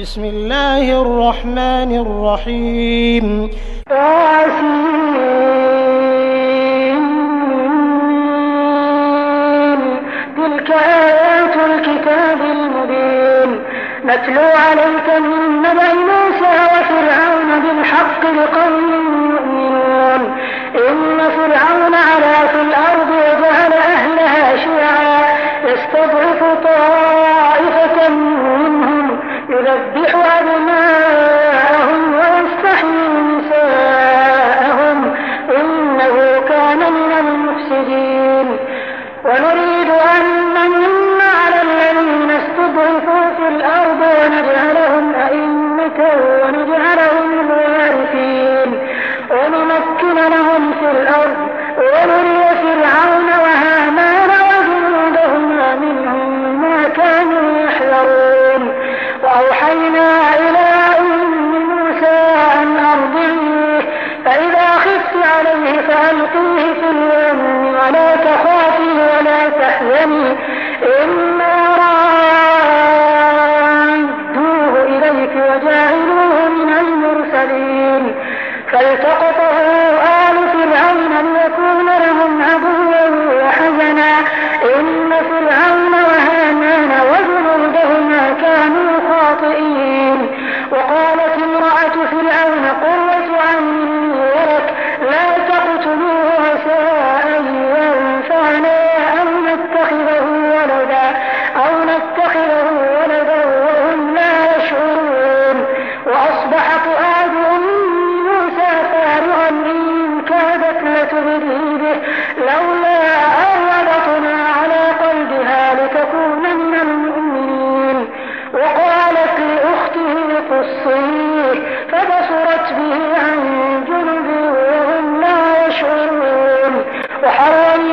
بسم الله الرحمن الرحيم. تلك آيات الكتاب المبين. نتلو عليك من نبأ موسى وفرعون بالحق لقوم يؤمنون. إن فرعون علا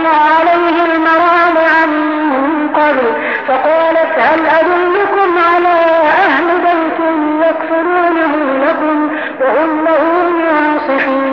وحرمنا عليه المراضع من قبل فقالت هل أدلكم على أهل بيت يكفرونه لكم وهم له ناصحون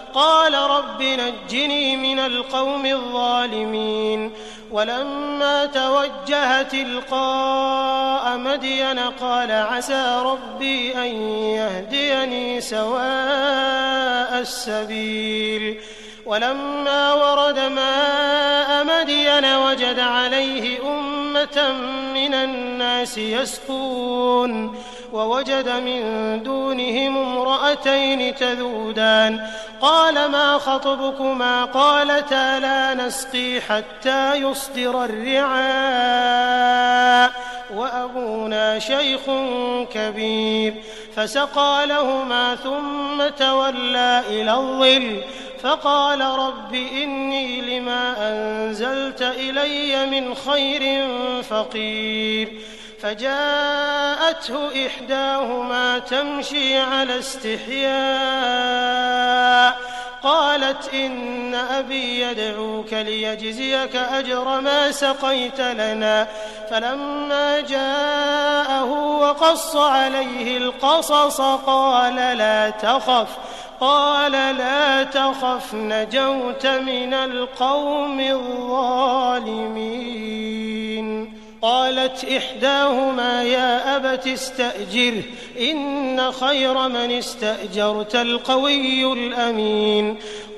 قال رب نجني من القوم الظالمين. ولما توجه تلقاء مدين قال عسى ربي أن يهديني سواء السبيل. ولما ورد ماء مدين وجد عليه أمة من الناس يسقون ووجد من دونهم امرأتين تذودان. قال ما خطبكما؟ قالتا لا نسقي حتى يصدر الرعاء. وأبونا شيخ كبير. فسقى لهما ثم تولى إلى الظل. فقال رب إني لما أنزلت إلي من خير فقير. فجاءته إحداهما تمشي على استحياء قالت إن أبي يدعوك ليجزيك أجر ما سقيت لنا. فلما جاءه وقص عليه القصص قال لا تخف قال لا تخف نجوت من القوم الظالمين. قالت إحداهما يا أبت استأجره إن خير من استأجرت القوي الأمين.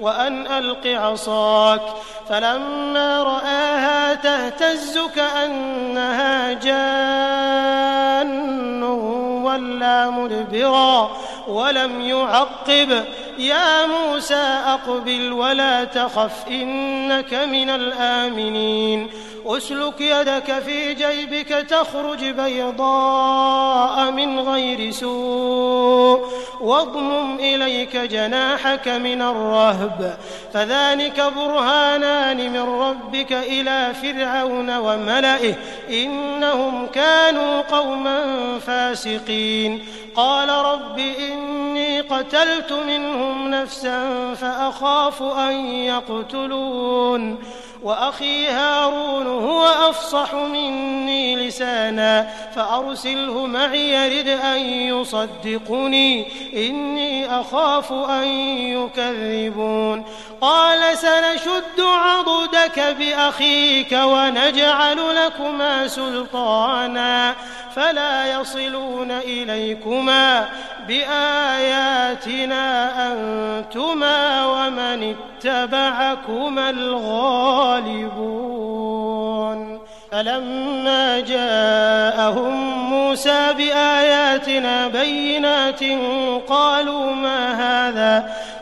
وأن ألق عصاك فلما رآها تهتز كأنها جان ولا مدبرا ولم يعقب يا موسى أقبل ولا تخف إنك من الآمنين. أسلك يدك في جيبك تخرج بيضاء من غير سوء. واضمم إليك جناحك من الرهب. فذلك برهانان من ربك إلى فرعون وملئه. إنهم كانوا قوما فاسقين. قال رب إني قتلت منهم نفسا فأخاف أن يقتلون. وأخي هارون هو أفصح مني لسانا فأرسله معي يرد أن يصدقني. إني أخاف أن يكذبون. قال سنشد عضدك بأخيك ونجعل لكما سلطانا. فلا يصلون إليكما بآياتنا أنتما ومن اتبعكما الغالبون. فلما جاءهم موسى بآياتنا بينات قالوا ما هذا؟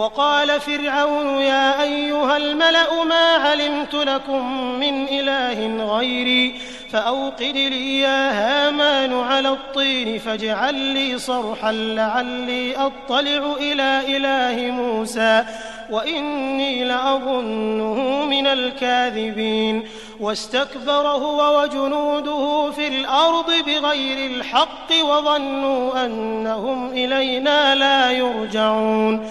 وقال فرعون يا أيها الملأ ما علمت لكم من إله غيري فأوقد لي يا هامان على الطين فاجعل لي صرحا لعلي أطلع إلى إله موسى وإني لأظنه من الكاذبين واستكبر هو وجنوده في الأرض بغير الحق وظنوا أنهم إلينا لا يرجعون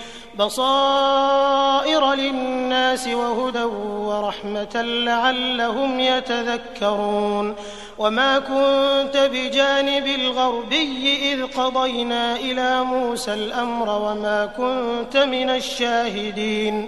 بصائر للناس وهدى ورحمة لعلهم يتذكرون. وما كنت بجانب الغربي إذ قضينا إلى موسى الأمر وما كنت من الشاهدين.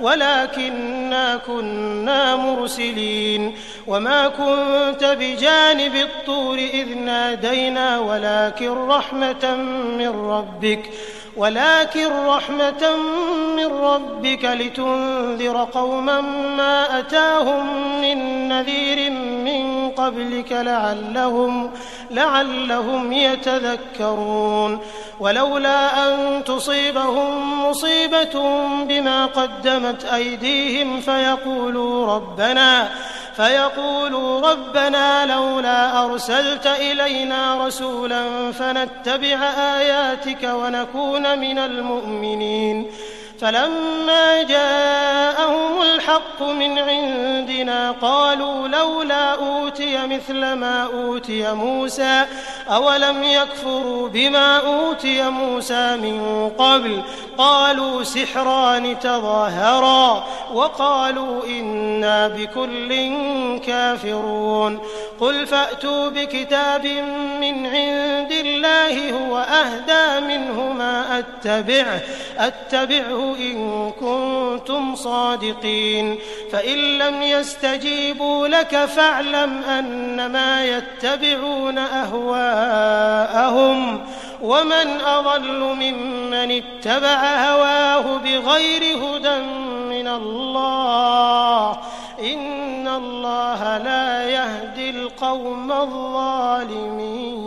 ولكنا كنا مرسلين وما كنت بجانب الطور إذ نادينا ولكن رحمة من ربك ولكن رحمة من ربك لتنذر قوما ما أتاهم من نذير من قبلك لعلهم لعلهم يتذكرون. ولولا أن تصيبهم مصيبة بما قدمت أيديهم فيقولوا ربنا فيقولوا ربنا لولا أرسلت إلينا رسولا فنتبع آياتك ونكون من المؤمنين. فلما جاءهم الحق من عندنا قالوا لولا أوتي مثل ما أوتي موسى أولم يكفروا بما أوتي موسى من قبل؟ قالوا سحران تظاهرا وقالوا إنا بكل كافرون. قل فأتوا بكتاب من عند الله هو أهدى منه ما أتبعه أتبعه إن كنتم صادقين. فإن لم يستجيبوا لك فاعلم أنما يتبعون أهواءهم. ومن أضل ممن اتبع هواه بغير هدى من الله. إن الله لا يهدي القوم الظالمين.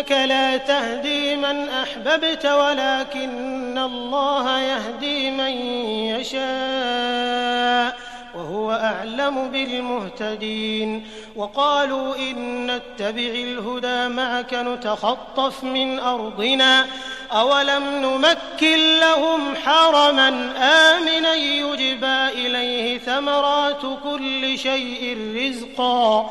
إنك لا تهدي من أحببت ولكن الله يهدي من يشاء وهو أعلم بالمهتدين وقالوا إن نتبع الهدى معك نتخطف من أرضنا أولم نمكن لهم حرما آمنا يجبى إليه ثمرات كل شيء رزقا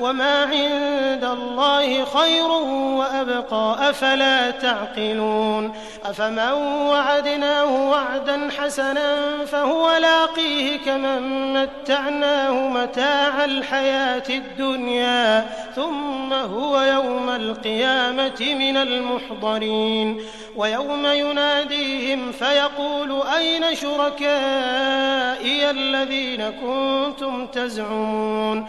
وما عند الله خير وأبقى أفلا تعقلون أفمن وعدناه وعدا حسنا فهو لاقيه كمن متعناه متاع الحياة الدنيا ثم هو يوم القيامة من المحضرين ويوم يناديهم فيقول أين شركائي الذين كنتم تزعمون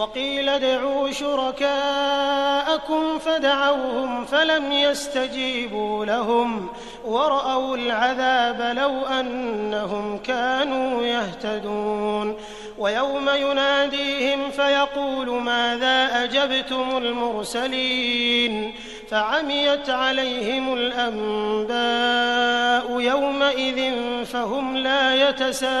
وقيل ادعوا شركاءكم فدعوهم فلم يستجيبوا لهم ورأوا العذاب لو أنهم كانوا يهتدون ويوم يناديهم فيقول ماذا أجبتم المرسلين فعميت عليهم الأنباء يومئذ فهم لا يتساءلون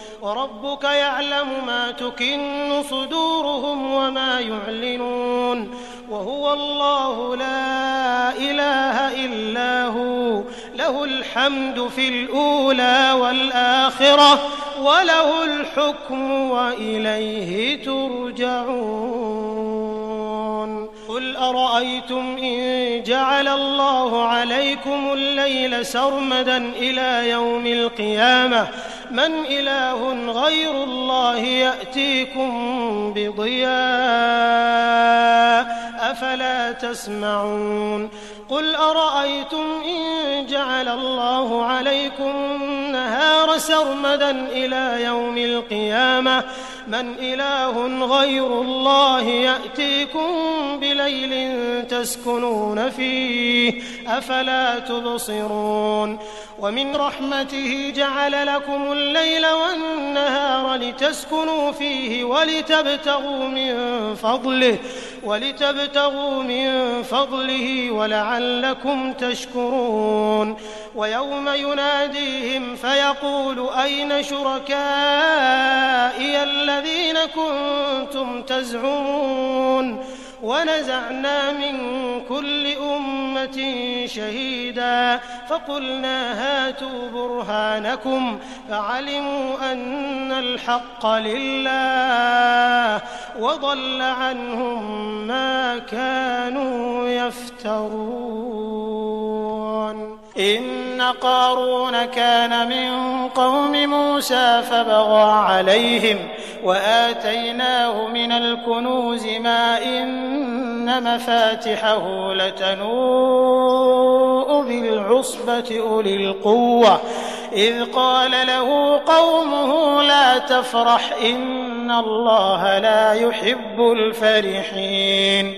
وربك يعلم ما تكن صدورهم وما يعلنون وهو الله لا إله إلا هو له الحمد في الأولى والآخرة وله الحكم وإليه ترجعون قل أرأيتم إن جعل الله عليكم الليل سرمدا إلى يوم القيامة من إله غير الله يأتيكم بضياء أفلا تسمعون قل أرأيتم إن جعل الله عليكم النهار سرمدا إلى يوم القيامة؟ من إله غير الله يأتيكم بليل تسكنون فيه أفلا تبصرون؟ ومن رحمته جعل لكم الليل والنهار لتسكنوا فيه ولتبتغوا من فضله. ولتبتغوا من فضله ولعلكم تشكرون. ويوم يناديهم فيقول أين شركائي الذين كنتم تزعمون؟ ونزعنا من كل أمة شهيدا فقلنا هاتوا برهانكم فعلموا أن الحق لله وضل عنهم ما كانوا يفترون. إن قارون كان من قوم موسى فبغى عليهم وآتيناه من الكنوز ما إن مفاتحه لتنوء بالعصبة أولي القوة. إذ قال له قومه لا تفرح إن الله لا يحب الفرحين.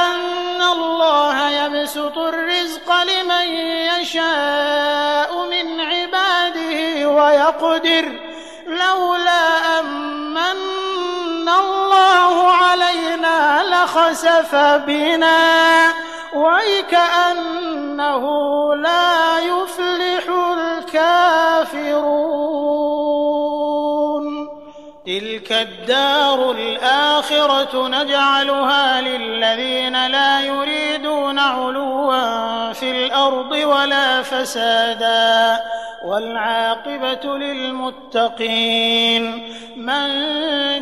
لخسف بنا ويكأنه لا يفلح الكافرون. تلك الدار الآخرة نجعلها للذين لا يريدون علوا في الأرض ولا فسادا. والعاقبة للمتقين من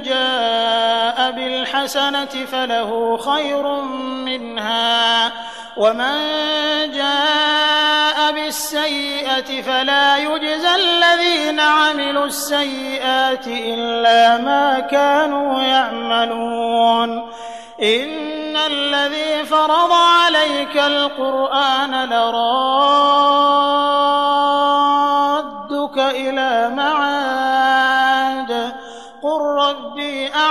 جاء بالحسنة فله خير منها ومن جاء بالسيئة فلا يجزى الذين عملوا السيئات إلا ما كانوا يعملون إن الذي فرض عليك القرآن لرادك